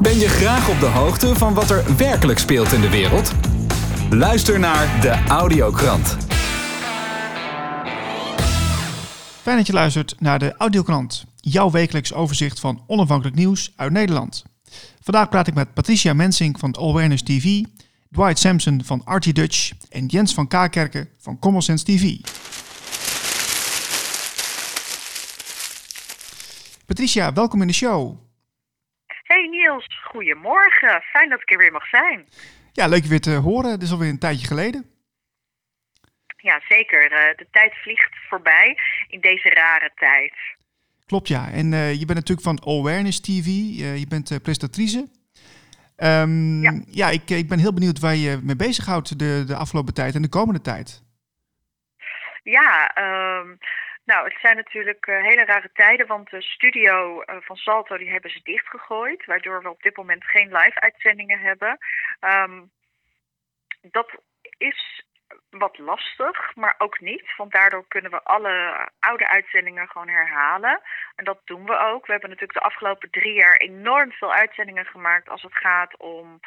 Ben je graag op de hoogte van wat er werkelijk speelt in de wereld? Luister naar de Audiokrant. Fijn dat je luistert naar de Audiokrant, jouw wekelijks overzicht van onafhankelijk nieuws uit Nederland. Vandaag praat ik met Patricia Mensing van Awareness TV, Dwight Sampson van Artie Dutch en Jens van Kaakerken van Common Sense TV. Patricia, welkom in de show. Hey Niels, goedemorgen. Fijn dat ik er weer mag zijn. Ja, leuk je weer te horen. Het is alweer een tijdje geleden. Ja, zeker. Eh, de tijd vliegt voorbij in deze rare tijd. Klopt, ja. En uh, je bent natuurlijk van Awareness TV. Uh, je bent prestatrice. Um, ja, ja ik, ik ben heel benieuwd waar je mee bezighoudt de, de afgelopen tijd en de komende tijd. Ja, um, nou, het zijn natuurlijk uh, hele rare tijden, want de studio uh, van Salto die hebben ze dichtgegooid, waardoor we op dit moment geen live-uitzendingen hebben. Um, dat is wat lastig, maar ook niet. Want daardoor kunnen we alle oude uitzendingen gewoon herhalen. En dat doen we ook. We hebben natuurlijk de afgelopen drie jaar enorm veel uitzendingen gemaakt als het gaat om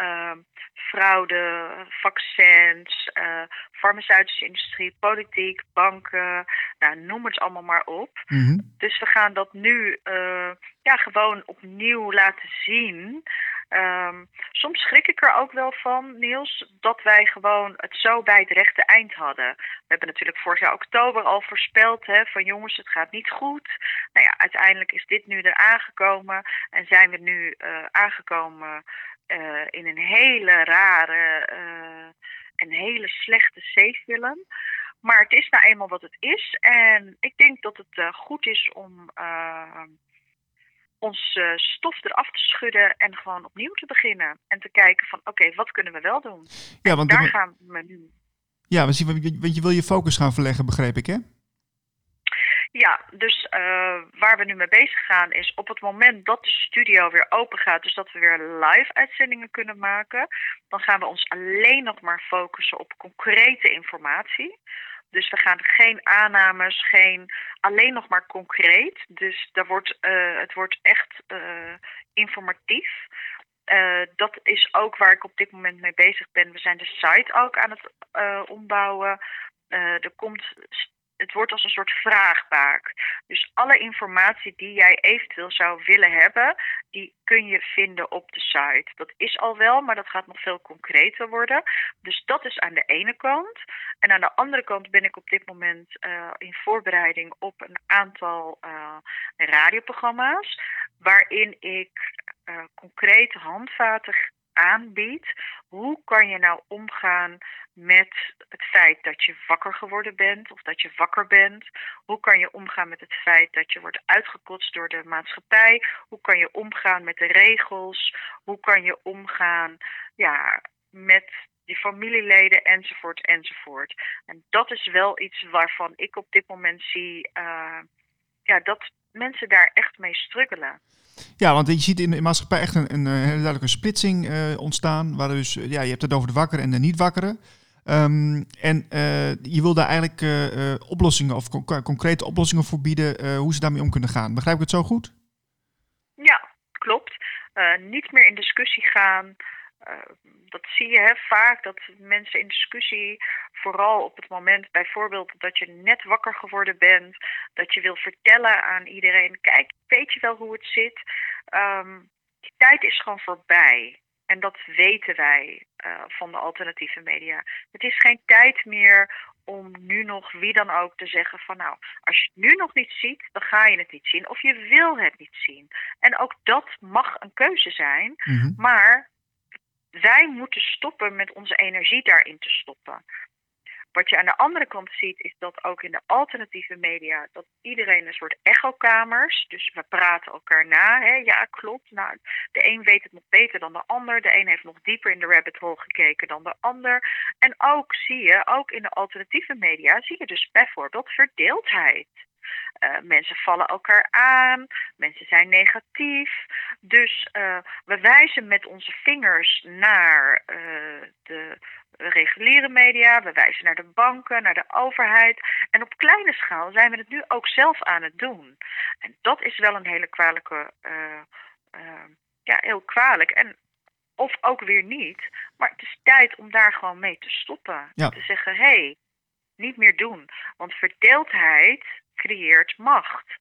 uh, fraude, vaccins, uh, farmaceutische industrie, politiek, banken. Nou, noem het allemaal maar op. Mm -hmm. Dus we gaan dat nu uh, ja, gewoon opnieuw laten zien. Um, soms schrik ik er ook wel van, Niels, dat wij gewoon het zo bij het rechte eind hadden. We hebben natuurlijk vorig jaar oktober al voorspeld hè, van jongens, het gaat niet goed. Nou ja, uiteindelijk is dit nu er aangekomen en zijn we nu uh, aangekomen uh, in een hele rare uh, en hele slechte C-film. Maar het is nou eenmaal wat het is en ik denk dat het goed is om ons uh, stof eraf te schudden en gewoon opnieuw te beginnen. En te kijken van oké, okay, wat kunnen we wel doen? Ja, want daar de... gaan we nu. Ja, want je wil je focus gaan verleggen, begreep ik hè? Ja, dus uh, waar we nu mee bezig gaan is op het moment dat de studio weer open gaat, dus dat we weer live uitzendingen kunnen maken, dan gaan we ons alleen nog maar focussen op concrete informatie. Dus we gaan geen aannames, geen alleen nog maar concreet. Dus daar wordt, uh, het wordt echt uh, informatief. Uh, dat is ook waar ik op dit moment mee bezig ben. We zijn de site ook aan het ombouwen. er komt het wordt als een soort vraagbaak. Dus alle informatie die jij eventueel zou willen hebben, die kun je vinden op de site. Dat is al wel, maar dat gaat nog veel concreter worden. Dus dat is aan de ene kant. En aan de andere kant ben ik op dit moment uh, in voorbereiding op een aantal uh, radioprogramma's. Waarin ik uh, concrete handvaten aanbiedt. Hoe kan je nou omgaan met het feit dat je wakker geworden bent of dat je wakker bent? Hoe kan je omgaan met het feit dat je wordt uitgekotst door de maatschappij? Hoe kan je omgaan met de regels? Hoe kan je omgaan ja, met die familieleden enzovoort enzovoort? En dat is wel iets waarvan ik op dit moment zie uh, ja, dat mensen daar echt mee struggelen. Ja, want je ziet in de maatschappij echt een, een, hele duidelijke splitsing uh, ontstaan. Waar dus, ja, je hebt het over de wakker en de niet wakkeren. Um, en uh, je wil daar eigenlijk uh, oplossingen of con concrete oplossingen voor bieden hoe ze daarmee om kunnen gaan. Begrijp ik het zo goed? Ja, klopt. niet meer in discussie gaan. Dat zie je hè, vaak, dat mensen in discussie, vooral op het moment bijvoorbeeld dat je net wakker geworden bent, dat je wil vertellen aan iedereen, kijk, weet je wel hoe het zit? Um, die tijd is gewoon voorbij. En dat weten wij uh, van de alternatieve media. Het is geen tijd meer om nu nog wie dan ook te zeggen van nou, als je het nu nog niet ziet, dan ga je het niet zien. Of je wil het niet zien. En ook dat mag een keuze zijn. Mm -hmm. Maar wij moeten stoppen met onze energie daarin te stoppen. Wat je aan de andere kant ziet, is dat ook in de alternatieve media, dat iedereen een soort echokamers, dus we praten elkaar na. Hè? Ja, klopt. Nou, de een weet het nog beter dan de ander. De een heeft nog dieper in de rabbit hole gekeken dan de ander. En ook zie je, ook in de alternatieve media, zie je dus bijvoorbeeld verdeeldheid. Uh, mensen vallen elkaar aan, mensen zijn negatief. Dus uh, we wijzen met onze vingers naar uh, de reguliere media, we wijzen naar de banken, naar de overheid. En op kleine schaal zijn we het nu ook zelf aan het doen. En dat is wel een hele kwalijke ja, heel kwalijk. En, of ook weer niet. Maar het is tijd om daar gewoon mee te stoppen. Ja. Te zeggen, hé, hey, niet meer doen. Want verdeeldheid creëert macht.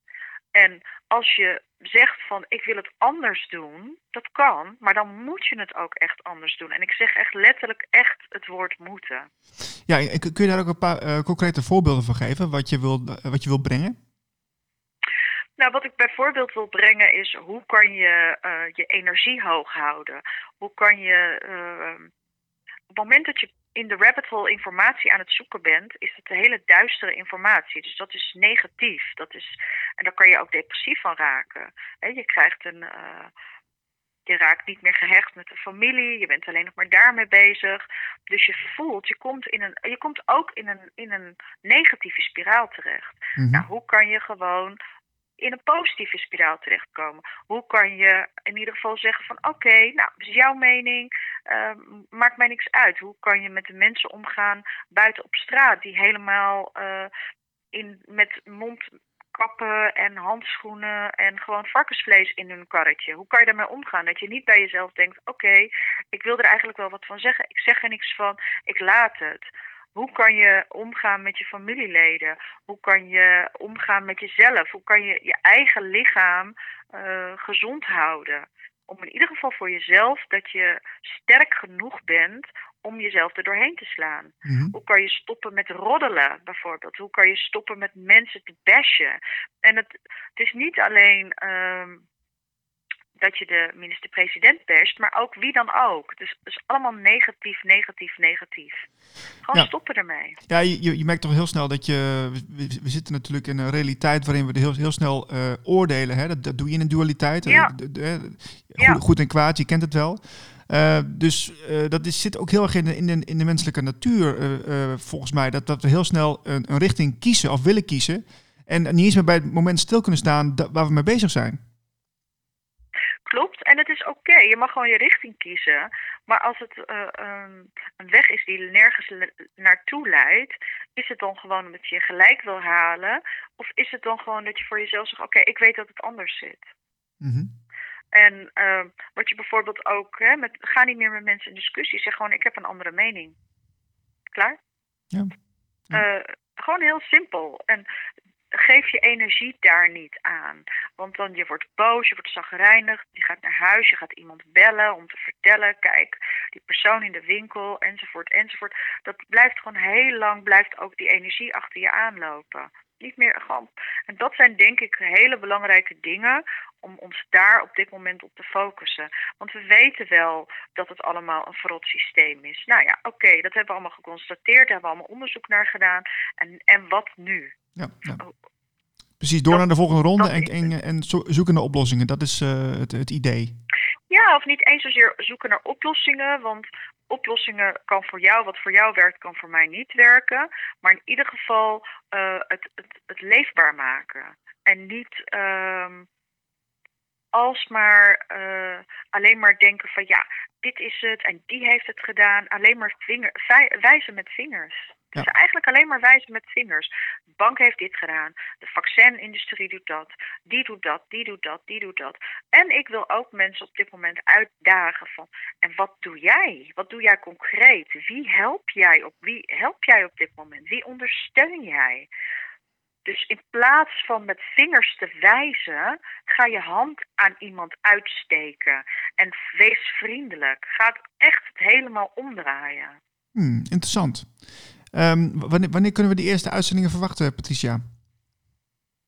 En als je zegt van ik wil het anders doen, dat kan, maar dan moet je het ook echt anders doen. En ik zeg echt letterlijk echt het woord moeten. Ja, en kun je daar ook een paar eh, concrete voorbeelden van geven, wat je wil, wat je wil brengen? Nou, wat ik bijvoorbeeld wil brengen is hoe kan je eh, je energie hoog houden? Hoe kan je eh, op het moment dat je in de rabbit hole informatie aan het zoeken bent, is het hele duistere informatie. Dus dat is negatief. Dat is, en daar kan je ook depressief van raken. He, je krijgt een. Uh, je raakt niet meer gehecht met de familie. Je bent alleen nog maar daarmee bezig. Dus je voelt, je komt, in een, je komt ook in een, in een negatieve spiraal terecht. Mm -hmm. Nou, hoe kan je gewoon in een positieve spiraal terechtkomen? Hoe kan je in ieder geval zeggen van oké, nou, is jouw mening, uh, maakt mij niks uit. Hoe kan je met de mensen omgaan buiten op straat die helemaal uh, in, met mondkappen en handschoenen en gewoon varkensvlees in hun karretje? Hoe kan je daarmee omgaan? Dat je niet bij jezelf denkt, oké, ik wil er eigenlijk wel wat van zeggen, ik zeg er niks van, ik laat het. Hoe kan je omgaan met je familieleden? Hoe kan je omgaan met jezelf? Hoe kan je je eigen lichaam uh, gezond houden? Om in ieder geval voor jezelf dat je sterk genoeg bent om jezelf er doorheen te slaan. Mm -hmm. Hoe kan je stoppen met roddelen, bijvoorbeeld? Hoe kan je stoppen met mensen te bashen? En het, het is niet alleen. Uh, dat je de minister-president basht, maar ook wie dan ook. Dus, dus allemaal negatief, negatief, negatief. Gewoon ja. stoppen ermee. Ja, je, je merkt toch heel snel dat je... We, we zitten natuurlijk in een realiteit waarin we heel, heel snel uh, oordelen. Hè? Dat, dat doe je in een dualiteit. Ja. De, de, goed, en kwaad, je kent het wel. Uh, dus uh, dat is, zit ook heel erg in de, in de, in de menselijke natuur, uh, volgens mij. Dat, dat we heel snel een, een richting kiezen of willen kiezen. En niet eens meer bij het moment stil kunnen staan waar we mee bezig zijn. En het is oké. Okay. Je mag gewoon je richting kiezen. Maar als het uh, um, een weg is die nergens naartoe leidt, is het dan gewoon omdat je gelijk wil halen? Of is het dan gewoon dat je voor jezelf zegt: Oké, okay, ik weet dat het anders zit? -hmm. En uh, wat je bijvoorbeeld ook, hè, met, ga niet meer met mensen in discussie. Zeg gewoon: Ik heb een andere mening. Klaar? Ja. ja. Uh, gewoon heel simpel. En geef je energie daar niet aan. Want dan je wordt boos, je wordt zagrijnig, je gaat naar huis, je gaat iemand bellen om te vertellen, kijk, die persoon in de winkel, enzovoort, enzovoort. Dat blijft gewoon heel lang, blijft ook die energie achter je aanlopen. Niet meer gewoon. En dat zijn denk ik hele belangrijke dingen om ons daar op dit moment op te focussen. Want we weten wel dat het allemaal een verrot systeem is. Nou ja, oké, okay, dat hebben we allemaal geconstateerd, daar hebben we allemaal onderzoek naar gedaan. En, en wat nu? Ja, ja. Precies, door dat, naar de volgende ronde en, en, en, zoeken naar oplossingen. Dat is uh, het, het idee. Ja, of niet eens zozeer zoeken naar oplossingen. Want oplossingen kan voor jou, wat voor jou werkt, kan voor mij niet werken. Maar in ieder geval uh, het, het, het, leefbaar maken. En niet uh, alsmaar uh, alleen maar denken van ja, dit is het en die heeft het gedaan. Alleen maar vinger, wijzen met vingers. Het is eigenlijk alleen maar wijzen met vingers. De bank heeft dit gedaan. De vaccinindustrie doet dat. Die doet dat, die doet dat, die doet dat. En ik wil ook mensen op dit moment uitdagen van... En wat doe jij? Wat doe jij concreet? Wie help jij op, wie help jij op dit moment? Wie ondersteun jij? Dus in plaats van met vingers te wijzen, ga je hand aan iemand uitsteken. En wees vriendelijk. Ga het echt helemaal omdraaien. Hmm, interessant. Um, wanneer, wanneer, kunnen we die eerste uitzendingen verwachten, Patricia?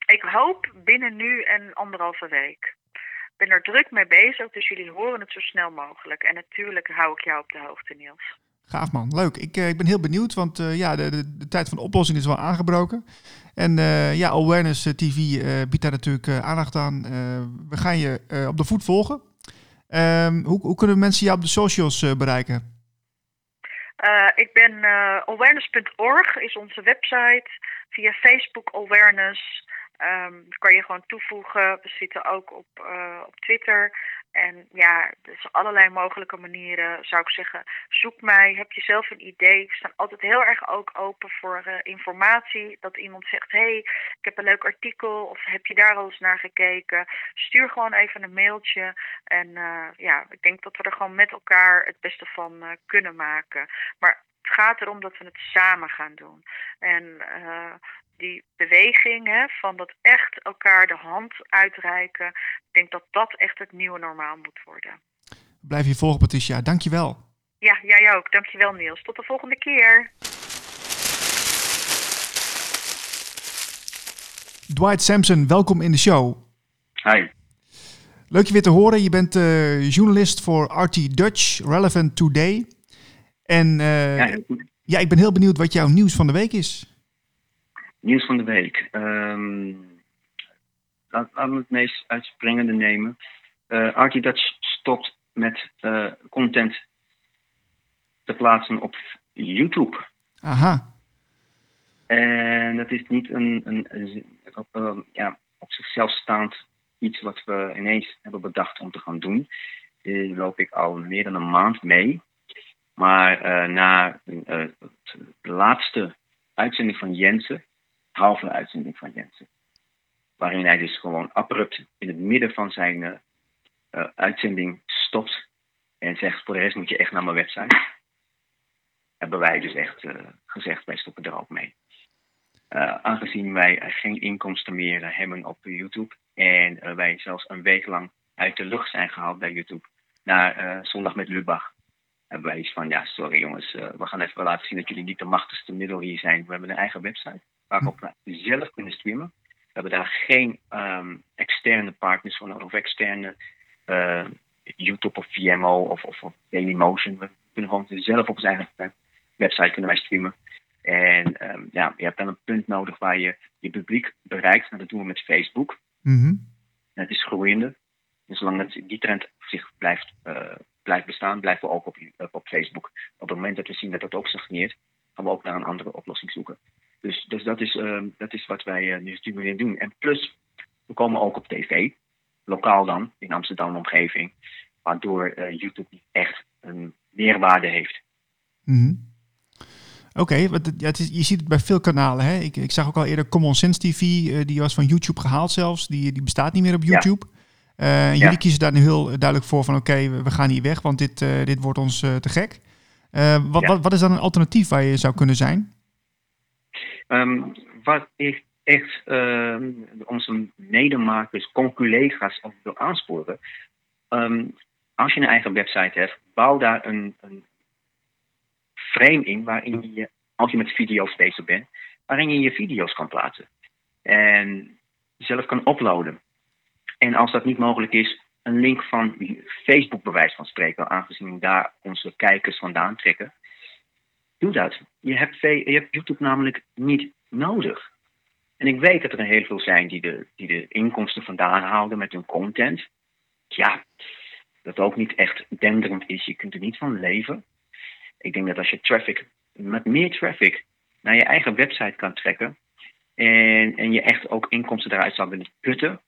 Ik hoop binnen nu en anderhalve week. Ik ben er druk mee bezig, dus jullie horen het zo snel mogelijk. En natuurlijk hou ik jou op de hoogte, Niels. Gaaf man, leuk. Ik, uh, ik ben heel benieuwd, want uh, ja, de, de, tijd van de oplossing is wel aangebroken. En uh, ja, Awareness TV biedt daar natuurlijk aandacht aan. we gaan je op de voet volgen. Um, hoe, hoe kunnen mensen jou op de socials bereiken? Ik ben uh, awareness.org is onze website. Via Facebook Awareness um, kan je gewoon toevoegen. We zitten ook op, op Twitter. En ja, dus allerlei mogelijke manieren zou ik zeggen. Zoek mij, heb je zelf een idee. We staan altijd heel erg ook open voor uh, informatie. Dat iemand zegt, hé, hey, ik heb een leuk artikel of heb je daar al eens naar gekeken? Stuur gewoon even een mailtje. En uh, ja, ik denk dat we er gewoon met elkaar het beste van uh, kunnen maken. Maar het gaat erom dat we het samen gaan doen. En uh, die beweging hè, van dat echt elkaar de hand uitreiken. Ik denk dat dat echt het nieuwe normaal moet worden. Blijf je volgen, Patricia. Dankjewel. Ja, jij ook. Dankjewel, Niels. Tot de volgende keer. Dwight Sampson, welkom in de show. Hi. Leuk je weer te horen. Je bent uh, journalist voor RT Dutch, Relevant Today. En uh, ja, ja, ik ben heel benieuwd wat jouw nieuws van de week is. Nieuws van de week. Um, laat, laten we het meest uitspringende nemen. Uh, Artie Dutch stopt met uh, content te plaatsen op YouTube. Aha. En dat is niet een, een, een op, uh, ja, op zichzelf staand iets wat we ineens hebben bedacht om te gaan doen. Daar loop ik al meer dan een maand mee. Maar na de laatste uitzending van Jensen halve uitzending van Jensen. Waarin hij dus gewoon abrupt in het midden van zijn uh, uh, uitzending stopt en zegt: Voor de rest moet je echt naar mijn website. Hebben wij dus echt uh, gezegd: Wij stoppen er ook mee. aangezien wij geen inkomsten meer hebben op YouTube en wij zelfs een week lang uit de lucht zijn gehaald bij YouTube naar Zondag met Lubach hebben wij iets van, ja, sorry jongens, we gaan even laten zien dat jullie niet de machtigste middel hier zijn. We hebben een eigen website waarop we zelf kunnen streamen. We hebben daar geen um, externe partners voor nodig of externe uh, YouTube of VMO of, of, of Dailymotion. We kunnen gewoon zelf op onze eigen website kunnen wij streamen. En um, ja, je hebt dan een punt nodig waar je je publiek bereikt. En dat doen we met Facebook. Mm -hmm. Het is groeiende. En zolang die trend zich blijft, uh, blijft bestaan, blijven we ook op, op Facebook. Op het moment dat we zien dat dat ook stagneert, gaan we ook naar een andere oplossing zoeken. Dus, dus dat, is, uh, dat is wat wij uh, nu stimuleren doen. En plus, we komen ook op tv, lokaal dan, in Amsterdam omgeving, waardoor uh, YouTube niet echt een meerwaarde heeft. Mm -hmm. Oké, okay, ja, je ziet het bij veel kanalen. Hè? Ik, ik zag ook al eerder Common Sense TV, die was van YouTube gehaald zelfs. Die, die bestaat niet meer op YouTube. Ja. jullie ja. kiezen daar nu heel duidelijk voor van oké, okay, we, we, gaan hier weg, want dit, dit wordt ons te gek. wat, wat, wat is dan een alternatief waar je zou kunnen zijn? Um, wat ik echt uh, onze medemakers, conculega's ook wil aansporen. Um, als je een eigen website hebt, bouw daar een, een frame in waarin je, als je met video's bezig bent, waarin je je video's kan plaatsen. En zelf kan uploaden. En als dat niet mogelijk is, een link van Facebook bewijs van spreken, aangezien daar onze kijkers vandaan trekken. Doe dat. Je hebt, je hebt YouTube namelijk niet nodig. En ik weet dat er heel veel zijn die de, die de inkomsten vandaan haalden met hun content. Ja, dat ook niet echt denderend is. Je kunt er niet van leven. Ik denk dat als je traffic, met meer traffic, naar je eigen website kan trekken. En, en je echt ook inkomsten eruit zou willen putten.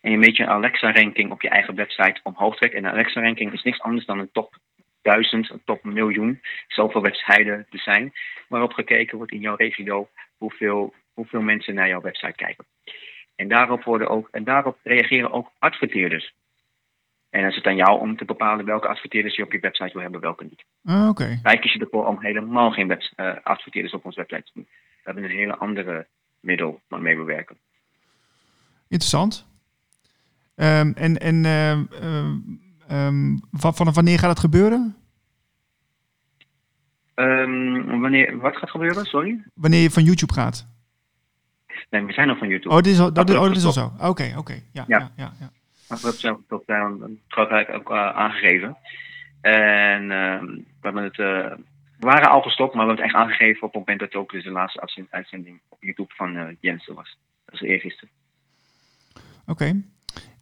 En je een beetje een Alexa-ranking op je eigen website omhoog trekt. En een Alexa-ranking is niks anders dan een top duizend tot miljoen, zoveel websites er zijn, waarop gekeken wordt in jouw regio hoeveel, hoeveel mensen naar jouw website kijken. En daarop, worden ook, en daarop reageren ook adverteerders. En dan is het aan jou om te bepalen welke adverteerders je op je website wil hebben, welke niet. Ah, okay. Wij kiezen ervoor om helemaal geen web, uh, adverteerders op onze website te doen. We hebben een hele andere middel waarmee we werken. Interessant. Um, en en uh, Um, van, vanaf wanneer gaat dat gebeuren? Um, wanneer, wat gaat gebeuren, sorry? Wanneer je van YouTube gaat? Nee, we zijn al van YouTube. Oh, dit is al, dat, oh, dat is al zo. Oké, oké. Okay. Ja, ja. ja, ja, ja. Dat hebben zelf ook, ook uh, aangegeven. En uh, we, hebben het, uh, we waren al gestopt, maar we hebben het echt aangegeven op het moment dat het ook dus de laatste uitzending op YouTube van uh, Jensen was. Dat is eergisteren. Oké. Okay.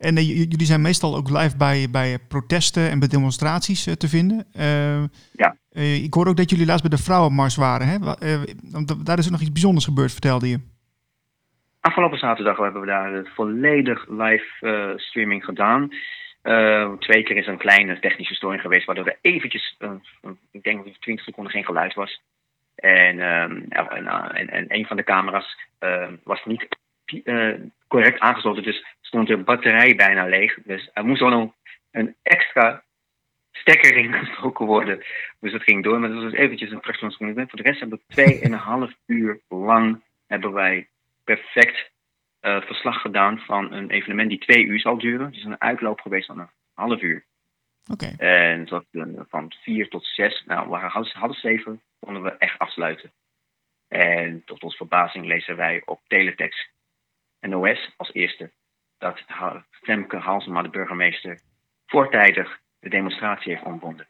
En uh, jullie zijn meestal ook live bij, bij protesten en bij demonstraties uh, te vinden. Uh, ja. ik hoor ook dat jullie laatst bij de Vrouwenmars waren. Hè? daar is er nog iets bijzonders gebeurd, vertelde je. Afgelopen zaterdag hebben we daar volledig live streaming gedaan. twee keer is een kleine technische storing geweest, waardoor er eventjes, ik denk dat 20 seconden geen geluid was. En, en, en, en, een van de camera's was niet correct aangesloten, dus stond de batterij bijna leeg. Dus er moest wel een, een extra stekker ingestoken worden. Dus dat ging door, maar dat was eventjes een fractionsmoment. Voor de rest hebben we tweeënhalf uur lang hebben wij perfect uh, verslag gedaan van een evenement die twee uur zal duren. Is een uitloop geweest van een half uur. Oké. En dat, van vier tot zes, nou, we half, half zeven, konden we echt afsluiten. En tot onze verbazing lezen wij op teletext NOS als eerste dat Femke Halsema, de burgemeester, voortijdig de demonstratie heeft ontbonden.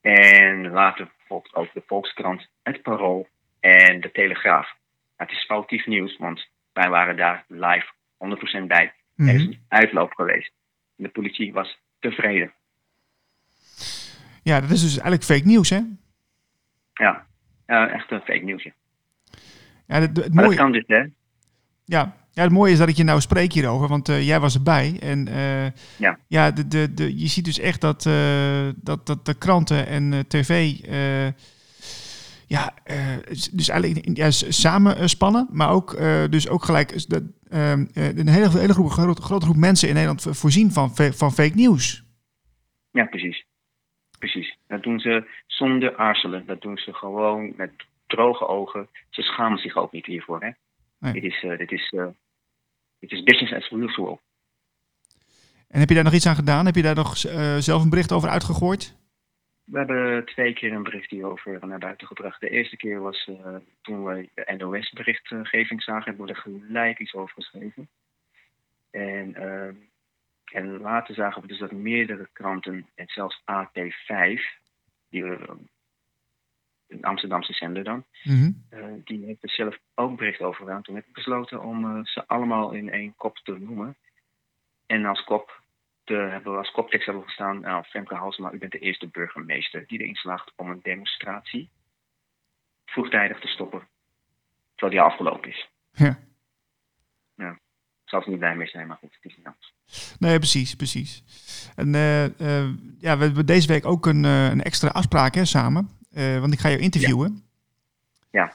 En later volgt ook de Volkskrant, het Parool en de Telegraaf. Het is foutief nieuws, want wij waren daar live 100% bij. Er is een uitloop geweest. De politie was tevreden. Ja, dat is dus eigenlijk fake nieuws, hè? Ja, echt een fake nieuwsje. Ja, het, het mooie... dat kan dus, hè? Ja, ja, het mooie is dat ik je nou spreek hierover, want uh, jij was erbij. En uh, ja, ja de, de, de, je ziet dus echt dat, uh, dat, dat de kranten en tv ja, dus eigenlijk ja, samen spannen, maar ook, dus ook gelijk de, een hele, hele groep, grote, grote groep mensen in Nederland voorzien van, van fake nieuws. Ja, precies. Precies. Dat doen ze zonder aarzelen. Dat doen ze gewoon met droge ogen. Ze schamen zich ook niet hiervoor. Hè? Nee. Dit is, dit is het is business as usual. En heb je daar nog iets aan gedaan? Heb je daar nog uh, zelf een bericht over uitgegooid? We hebben twee keer een bericht hierover naar buiten gebracht. De eerste keer was uh, toen wij de NOS-berichtgeving zagen, hebben we er gelijk iets over geschreven. En, uh, en later zagen we dus dat meerdere kranten, en zelfs AT5, die een Amsterdamse zender dan. Eh, die heeft er zelf ook bericht over gedaan. Toen heb ik besloten om uh, ze allemaal in één kop te noemen. En als kop te, hebben we als koptekst hebben we gestaan, nou, Femke Halsema, u bent de eerste burgemeester die erin slaagt om een demonstratie vroegtijdig te stoppen. Terwijl die afgelopen is. Ja. Ja. Ik zal er niet blij mee zijn, maar goed, het is niet anders. Nee, precies, precies. En uh, ja, we hebben deze week ook een, een extra afspraak hè, samen. Uh, want ik ga je interviewen. Ja.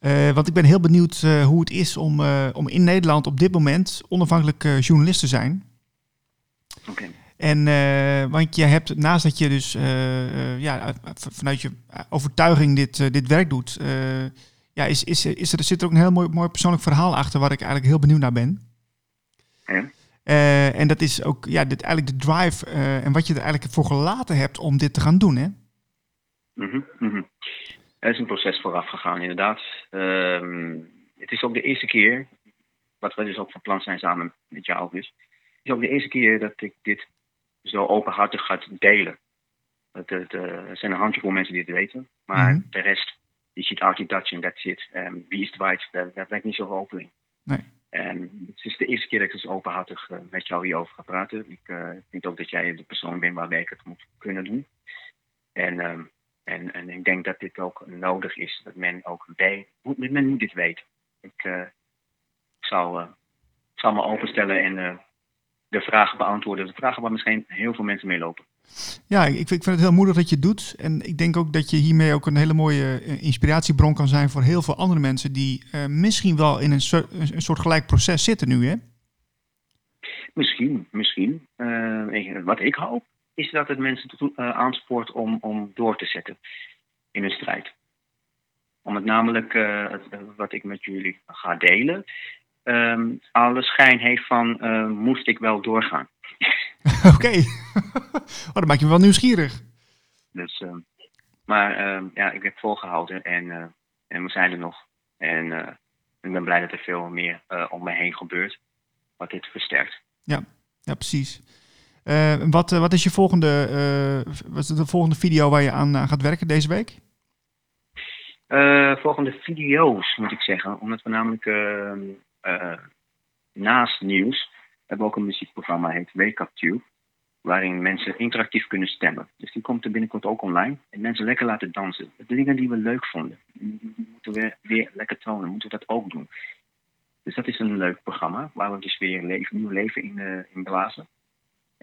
Uh, want ik ben heel benieuwd uh, hoe het is om, om in Nederland op dit moment onafhankelijk journalist te zijn. Oké. Okay. En want je hebt, naast dat je dus ja, vanuit je overtuiging dit, dit werk doet, ja, is, is, is er, zit er ook een heel mooi, mooi persoonlijk verhaal achter waar ik eigenlijk heel benieuwd naar ben. Ja. en dat is ook ja, dit, eigenlijk de drive en wat je er eigenlijk voor gelaten hebt om dit te gaan doen. Hè? Mm -hmm, Er is een proces vooraf gegaan, inderdaad. Um, het is ook de eerste keer, wat we dus ook van plan zijn samen met jou dus. Het is ook de eerste keer dat ik dit zo openhartig ga delen. Het, het, uh, er zijn een handjevol mensen die het weten, maar mm -hmm. de rest, die ziet Artie Dutch en that's it. Um, wie is het waard, daar, daar ben ik niet zo open in. Nee. En het is de eerste keer dat ik dus openhartig uh, met jou hierover ga praten. Ik uh, vind ook dat jij de persoon bent waarbij ik het moet kunnen doen. En um, en, en ik denk dat dit ook nodig is, dat men ook weet, men moet dit weten. Ik, uh, zal, uh, zal me openstellen en uh, de vragen beantwoorden. De vragen waar misschien heel veel mensen mee lopen. Ja, ik, ik vind het heel moedig dat je het doet. En ik denk ook dat je hiermee ook een hele mooie inspiratiebron kan zijn voor heel veel andere mensen die misschien wel in een soort, een soort gelijk proces zitten nu, hè? Misschien, misschien. wat ik hoop is dat het mensen uh, aanspoort om, om door te zetten in hun strijd. Om het namelijk, uh, het, wat ik met jullie ga delen, um, alle schijn heeft van uh, moest ik wel doorgaan. Oké, okay. oh, dan maak je me wel nieuwsgierig. Dus, uh, maar uh, ja, ik heb volgehouden en, en we zijn er nog. En ik ben blij dat er veel meer om me heen gebeurt, wat dit versterkt. Ja, ja precies. Uh, wat, uh, wat is je volgende, uh, wat is de volgende video waar je aan gaat werken deze week? volgende video's moet ik zeggen. Omdat we namelijk naast nieuws hebben we ook een muziekprogramma heet Wake Up Tube. Waarin mensen interactief kunnen stemmen. Dus die komt er binnenkort ook online. En mensen lekker laten dansen. De dingen die we leuk vonden. Moeten we weer lekker tonen. Moeten we dat ook doen. Dus dat is een leuk programma. Waar we dus weer leven, nieuw leven in, in blazen.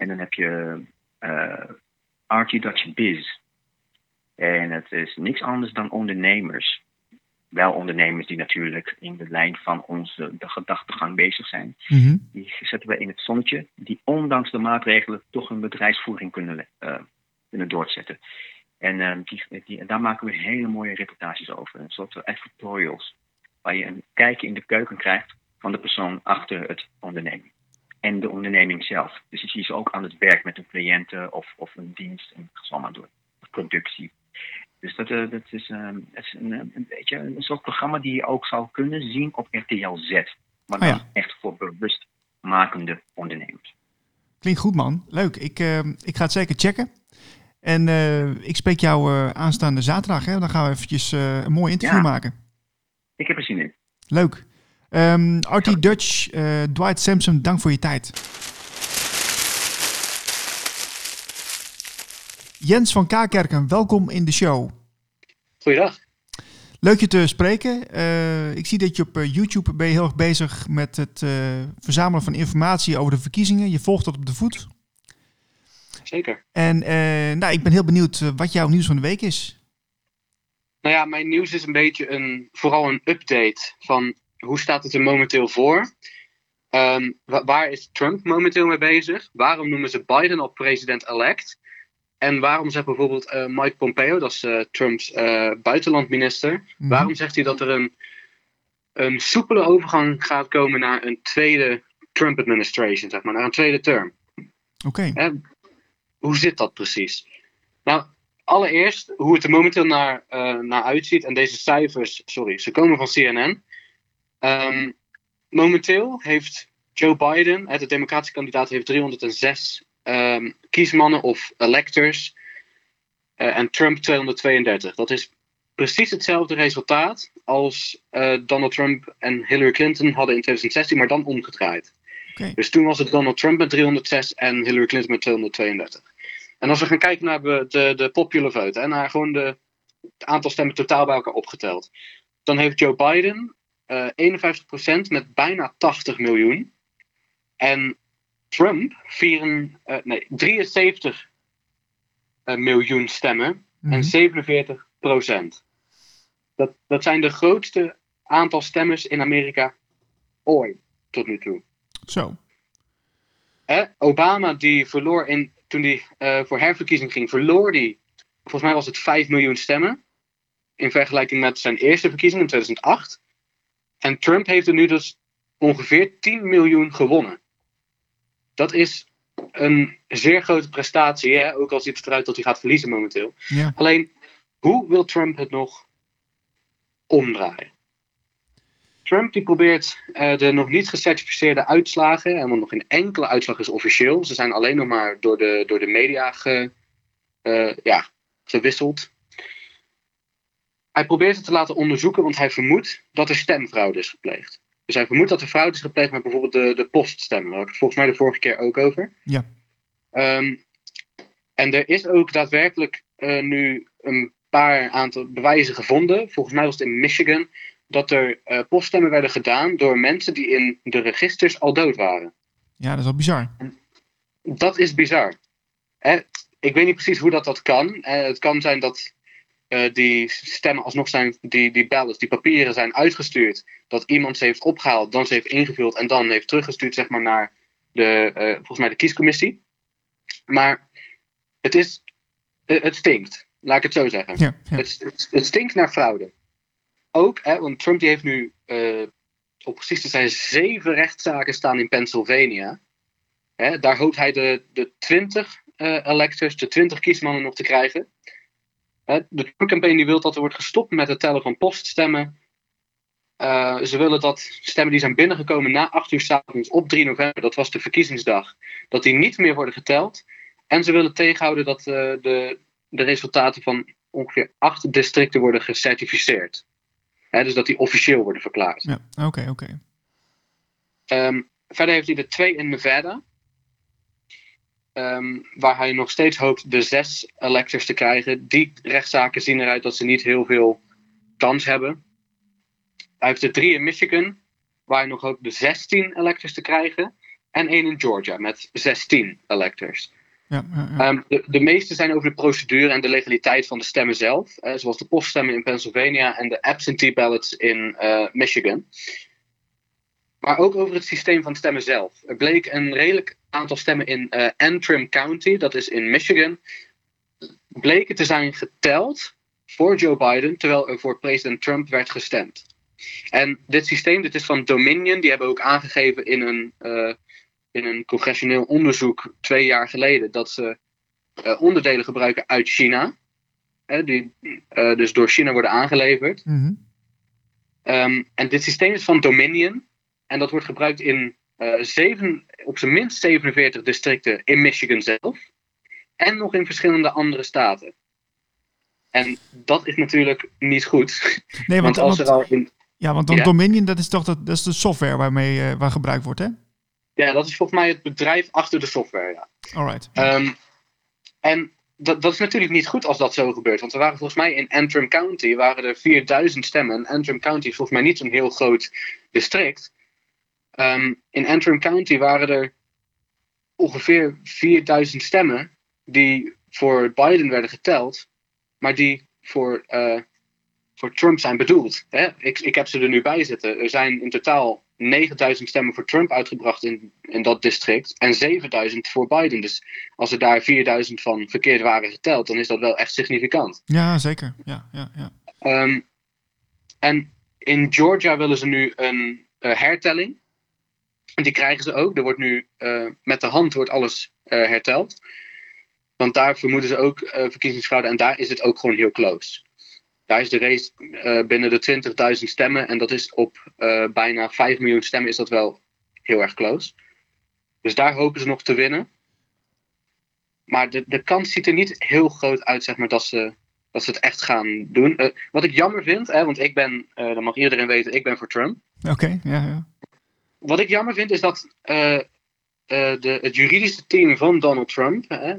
En dan heb je uh, Archie Dutch Biz. En het is niks anders dan ondernemers. Wel ondernemers die natuurlijk in de lijn van onze de gedachtegang bezig zijn. Mhm. Die zetten we in het zonnetje. Die ondanks de maatregelen toch hun bedrijfsvoering kunnen, uh, kunnen doorzetten. En uh, die, die, daar maken we hele mooie reportages over. Een soort advertorials. Waar je een kijkje in de keuken krijgt van de persoon achter het onderneming. En de onderneming zelf. Dus je ziet ze ook aan het werk met hun cliënten of, of een dienst. En ga maar door. Productie. Dus dat, uh, dat is, uh, dat is een, een, beetje een soort programma die je ook zou kunnen zien op RTL Z. Maar Oh dan ja. echt voor bewustmakende ondernemers. Klinkt goed, man. Leuk. Ik, eh, ik ga het zeker checken. En eh, ik spreek jou eh, aanstaande zaterdag. Hè? Dan gaan we eventjes eh, een mooi interview Ja. maken. Ik heb er zin in. Leuk. Ehm Artie Dutch, eh, Dwight Sampson, dank voor je tijd. Jens van Kaakerken, welkom in de show. Goeiedag. Leuk je te spreken. Eh, ik zie dat je op eh, YouTube ben je heel erg bezig met het eh, verzamelen van informatie over de verkiezingen. Je volgt dat op de voet. Zeker. En eh, nou, ik ben heel benieuwd wat jouw nieuws van de week is. Nou ja, mijn nieuws is een beetje een, vooral een update van hoe staat het er momenteel voor. Ehm, wa- waar is Trump momenteel mee bezig? Waarom noemen ze Biden al president-elect? En waarom zegt bijvoorbeeld eh, Mike Pompeo, dat is eh, Trumps eh, buitenlandminister, Mhm. waarom zegt hij dat er een, een soepele overgang gaat komen naar een tweede Trump-administration, zeg maar, naar een tweede term? Oké. Hoe zit dat precies? Nou, allereerst hoe het er momenteel naar, naar uitziet. En deze cijfers, sorry, ze komen van CNN. Ehm, momenteel heeft Joe Biden, de democratische kandidaat, heeft 306 ehm, kiesmannen of electors. eh, en Trump 232. Dat is precies hetzelfde resultaat als eh, Donald Trump en Hillary Clinton hadden in 2016, maar dan omgedraaid. Dus toen was het Donald Trump met 306 en Hillary Clinton met 232. En als we gaan kijken naar de, de, popular vote, hè, naar gewoon de, het aantal stemmen totaal bij elkaar opgeteld, dan heeft Joe Biden 51% met bijna 80 miljoen. En Trump 4, eh, nee, 73 eh, miljoen stemmen Mhm. en 47 procent. Dat, dat zijn de grootste aantal stemmers in Amerika ooit tot nu toe. Zo. Hè, Obama die verloor in, toen hij eh, voor herverkiezing ging, verloor hij, volgens mij was het 5 miljoen stemmen. In vergelijking met zijn eerste verkiezing in 2008. En Trump heeft er nu dus ongeveer 10 miljoen gewonnen. Dat is een zeer grote prestatie, hè? ook al ziet het eruit dat hij gaat verliezen momenteel. Ja. Alleen, hoe wil Trump het nog omdraaien? Trump die probeert eh, de nog niet gecertificeerde uitslagen, en want nog geen enkele uitslag is officieel, ze zijn alleen nog maar door de, door de media ge, eh, ja, gewisseld. Hij probeert het te laten onderzoeken, want hij vermoedt dat er stemfraude is gepleegd. Dus hij vermoedt dat er fraude is gepleegd met bijvoorbeeld de, de poststemmen. Daar had ik het volgens mij de vorige keer ook over. Ja. Ehm, en er is ook daadwerkelijk eh, nu een paar aantal bewijzen gevonden. Volgens mij was het in Michigan. Dat er eh, poststemmen werden gedaan door mensen die in de registers al dood waren. ja, dat is wel bizar. Dat is bizar. Hè? Ik weet niet precies hoe dat, dat kan. Het kan zijn dat eh, die stemmen alsnog zijn, die, die ballots, die papieren zijn uitgestuurd. Dat iemand ze heeft opgehaald, dan ze heeft ingevuld en dan heeft teruggestuurd zeg maar, naar de, eh, volgens mij de kiescommissie. Maar het, is, eh, het stinkt, laat ik het zo zeggen. Ja, ja. Het, het, het stinkt naar fraude. Ook, hè, want Trump die heeft nu, op precies te zijn, zeven rechtszaken staan in Pennsylvania. Hè, daar hoopt hij de, de 20 eh, electors, de 20 kiesmannen nog te krijgen. De Trump-campagne die wil dat er wordt gestopt met het tellen van poststemmen. Eh, ze willen dat stemmen die zijn binnengekomen na 8 uur s avonds op 3 november, dat was de verkiezingsdag, dat die niet meer worden geteld. En ze willen tegenhouden dat eh, de, de resultaten van ongeveer acht districten worden gecertificeerd. Hè, dus dat die officieel worden verklaard. Ja, oké, oké. Ehm, verder heeft hij er twee in Nevada. Ehm, waar hij nog steeds hoopt de zes electors te krijgen. Die rechtszaken zien eruit dat ze niet heel veel kans hebben. Hij heeft er drie in Michigan. Waar hij nog hoopt de 16 electors te krijgen. En één in Georgia met 16 electors. Ja, ja, ja. Ehm, de, de meeste zijn over de procedure en de legaliteit van de stemmen zelf. eh, zoals de poststemmen in Pennsylvania en de absentee ballots in eh, Michigan. Maar ook over het systeem van stemmen zelf. Er bleek een redelijk aantal stemmen in eh, Antrim County, dat is in Michigan, bleken te zijn geteld voor Joe Biden, terwijl er voor president Trump werd gestemd. En dit systeem, dit is van Dominion, die hebben ook aangegeven in een, eh, in een congressioneel onderzoek twee jaar geleden dat ze eh, onderdelen gebruiken uit China, hè, die dus door China worden aangeleverd. Mhm. Ehm, en dit systeem is van Dominion. En dat wordt gebruikt in eh, zeven, op zijn minst 47 districten in Michigan zelf. En nog in verschillende andere staten. En dat is natuurlijk niet goed. Nee, want, Want als want- er al in. ja, want dan Ja. Dominion, dat is toch dat, dat is de software waarmee eh, waar gebruikt wordt, hè? Ja, dat is volgens mij het bedrijf achter de software. Ja. Alright. Ehm, en dat, dat is natuurlijk niet goed als dat zo gebeurt. Want er waren volgens mij in Antrim County waren er 4000 stemmen. En Antrim County is volgens mij niet zo'n heel groot district. Ehm, in Antrim County waren er ongeveer 4000 stemmen die voor Biden werden geteld, maar die voor, eh, voor Trump zijn bedoeld. Hè? Ik, ik heb ze er nu bij zitten. Er zijn in totaal 9000 stemmen voor Trump uitgebracht in, in dat district en 7000 voor Biden. Dus als er daar 4000 van verkeerd waren geteld, dan is dat wel echt significant. Ja, zeker. Ja, ja, ja. Ehm, en in Georgia willen ze nu een eh, hertelling. En die krijgen ze ook. Er wordt nu eh, met de hand wordt alles eh, herteld. Want daar vermoeden ze ook eh, verkiezingsfraude. En daar is het ook gewoon heel close. Daar is de race binnen de 20.000 stemmen. En dat is op bijna 5 miljoen stemmen is dat wel heel erg close. Dus daar hopen ze nog te winnen. Maar de, de kans ziet er niet heel groot uit, zeg maar, dat ze, dat ze het echt gaan doen. Wat ik jammer vind, hè, want ik ben, eh dan mag iedereen weten, ik ben voor Trump. Oké, ja, ja. Wat ik jammer vind is dat eh, eh, de, het juridische team van Donald Trump, hè,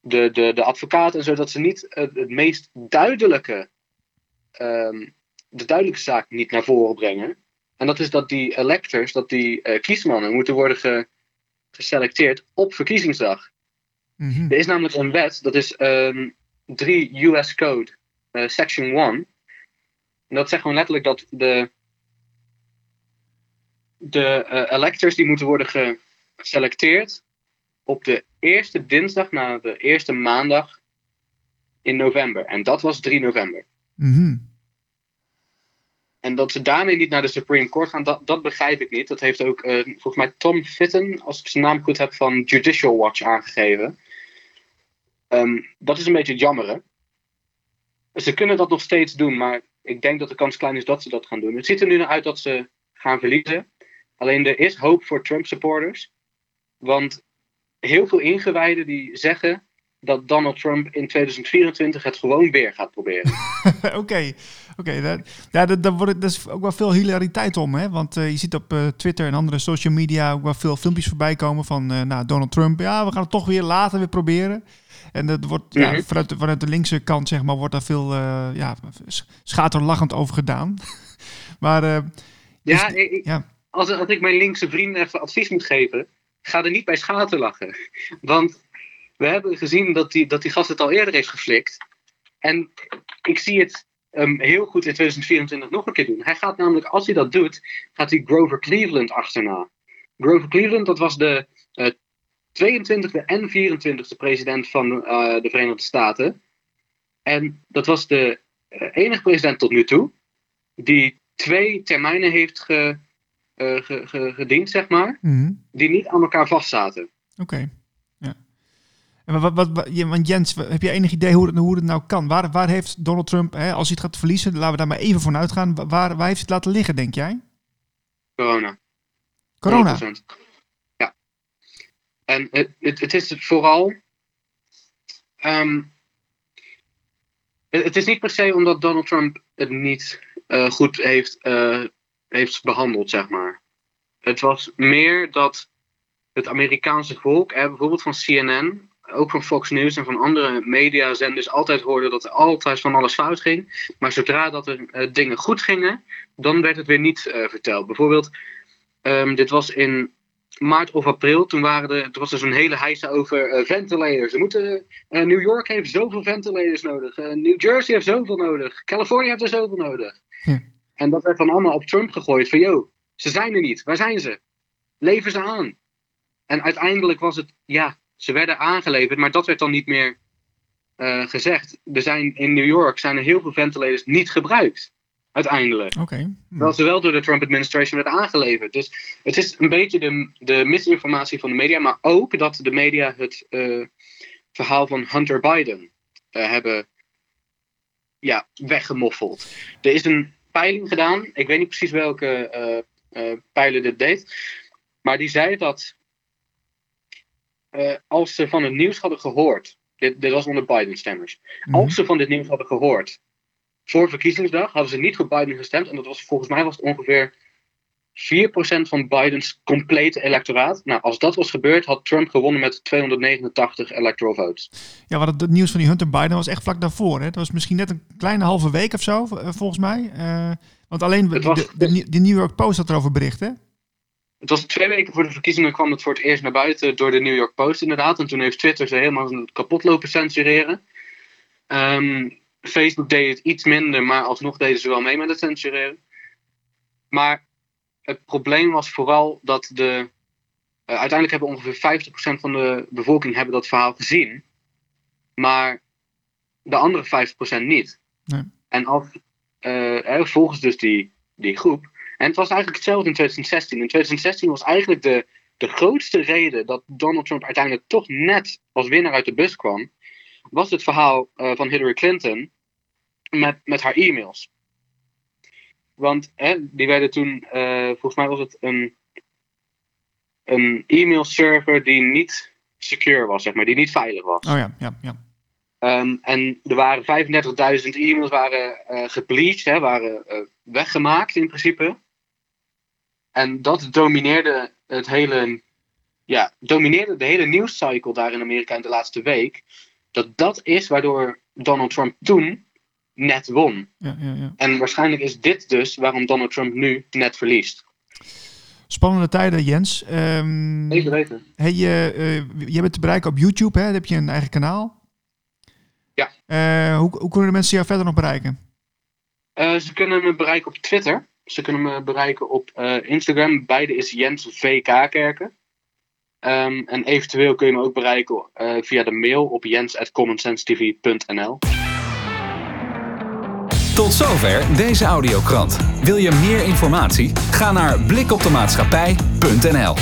de, de, de advocaat en zo, dat ze niet het, het meest duidelijke, ehm, de duidelijke zaak niet naar voren brengen. En dat is dat die electors, dat die eh, kiesmannen moeten worden ge- geselecteerd op verkiezingsdag. Mhm. Er is namelijk een wet, dat is ehm 3 US Code, Section 1. En dat zegt gewoon letterlijk dat de, de eh, electors die moeten worden ge- geselecteerd op de eerste dinsdag na de eerste maandag in november. En dat was 3 november. Mhm. En dat ze daarmee niet naar de Supreme Court gaan, dat, dat begrijp ik niet. Dat heeft ook eh, volgens mij Tom Fitton, als ik zijn naam goed heb, van Judicial Watch aangegeven. Ehm, dat is een beetje het jammere. Ze kunnen dat nog steeds doen, maar ik denk dat de kans klein is dat ze dat gaan doen. Het ziet er nu naar uit dat ze gaan verliezen. Alleen er is hoop voor Trump supporters. Want heel veel ingewijden die zeggen dat Donald Trump in 2024 het gewoon weer gaat proberen. Oké, oké. dat- ja, dat, daar wordt dat is ook wel veel hilariteit om, hè? Want eh, je ziet op eh, Twitter en andere social media ook wel veel filmpjes voorbij komen van eh, nou, Donald Trump. Ja, we gaan het toch weer later weer proberen. En dat wordt ja, Mhm. vanuit, de, vanuit de linkse kant, zeg maar, wordt daar veel ja, sch- schaterlachend over gedaan. maar Ja, Dus- ik- ja. Als, ik mijn linkse vrienden even advies moet geven, ga er niet bij schaterlachen. Want we hebben gezien dat die, dat die gast het al eerder heeft geflikt. En ik zie het ehm, heel goed in 2024 nog een keer doen. Hij gaat namelijk, als hij dat doet, gaat hij Grover Cleveland achterna. Grover Cleveland, dat was de eh 22e en 24e president van eh, de Verenigde Staten. En dat was de eh, enige president tot nu toe die twee termijnen heeft ge, eh, ge- ge- gediend, zeg maar, mhm, die niet aan elkaar vastzaten. oké. Ja. En wat, wat, want Jens, heb je enig idee hoe het, hoe het nou kan? Waar, waar heeft Donald Trump, hè, als hij het gaat verliezen, laten we daar maar even van uitgaan. Waar, waar heeft hij het laten liggen, denk jij? Corona. Corona. 100%. Ja. En het, het, het is vooral. ehm, het, het is niet per se omdat Donald Trump het niet eh, goed heeft, eh, heeft behandeld, zeg maar. Het was meer dat het Amerikaanse volk, eh, bijvoorbeeld van CNN, ook van Fox News en van andere mediazenders, altijd hoorde dat er altijd van alles fout ging. Maar zodra dat er eh, dingen goed gingen, dan werd het weer niet eh, verteld. Bijvoorbeeld, ehm, dit was in maart of april. Toen, waren er, toen was er zo'n hele heisa over uh, ventilators. New York heeft zoveel ventilators nodig. New Jersey heeft zoveel nodig. Californië heeft er zoveel nodig. En dat werd dan allemaal op Trump gegooid. Van, yo, ze zijn er niet. Waar zijn ze? Lever ze aan. En uiteindelijk was het, ja, ze werden aangeleverd. Maar dat werd dan niet meer gezegd. Er zijn, in New York zijn er heel veel ventilators niet gebruikt uiteindelijk. Oké. Okay. Terwijl ze wel door de Trump administration werd aangeleverd. Dus het is een beetje de, de misinformatie van de media, maar ook dat de media het uh, verhaal van Hunter Biden uh, hebben ja, weggemoffeld. Er is een peiling gedaan, ik weet niet precies welke uh, pijler dit deed, maar die zei dat als ze van het nieuws hadden gehoord, dit, dit was onder Biden-stemmers, Mhm. als ze van dit nieuws hadden gehoord voor verkiezingsdag hadden ze niet voor Biden gestemd. En dat was volgens mij was het ongeveer 4% van Bidens complete electoraat. Nou, als dat was gebeurd, had Trump gewonnen met 289 electoral votes. Ja, want het, nieuws van die Hunter Biden was echt vlak daarvoor. Hè? Het was misschien net een kleine halve week of zo, uh, volgens mij. Uh, want alleen was- de, de, de New York Post had erover bericht, hè? Het was twee weken voor de verkiezingen kwam het voor het eerst naar buiten door de New York Post inderdaad. En toen heeft Twitter ze helemaal kapot lopen censureren. Ehm, Facebook deed het iets minder, maar alsnog deden ze wel mee met het censureren. Maar het probleem was vooral dat de... eh, uiteindelijk hebben ongeveer 50% van de bevolking hebben dat verhaal gezien. Maar de andere 50% niet. Nee. En als, eh, volgens dus die, die groep. En het was eigenlijk hetzelfde in 2016. In 2016 was eigenlijk de, de grootste reden dat Donald Trump uiteindelijk toch net als winnaar uit de bus kwam. Was het verhaal eh, van Hillary Clinton met, met haar e-mails. Want hè, die werden toen, eh, volgens mij was het een, een e-mail server die niet secure was, zeg maar, die niet veilig was. Oh ja, ja, ja. Ehm, en er waren 35.000 e-mails waren eh gebleached, hè, waren eh, weggemaakt in principe. En dat domineerde het hele, ja, domineerde de hele nieuwscycle daar in Amerika in de laatste week. Dat dat is waardoor Donald Trump toen net won. ja, ja, ja. En waarschijnlijk is dit dus waarom Donald Trump nu net verliest. Spannende tijden, Jens. Ehm Even weten. hey, je, eh, je bent te bereiken op YouTube, hè? Dan heb je een eigen kanaal. Ja. Eh, hoe, hoe kunnen de mensen jou verder nog bereiken? Eh, ze kunnen me bereiken op Twitter. Ze kunnen me bereiken op Instagram. Beide is Jens VK Kerken. Ehm, en eventueel kun je me ook bereiken via de mail op jens.commonsensitv.nl. Tot zover deze audiokrant. Wil je meer informatie? Ga naar blikopdemaatschappij.nl.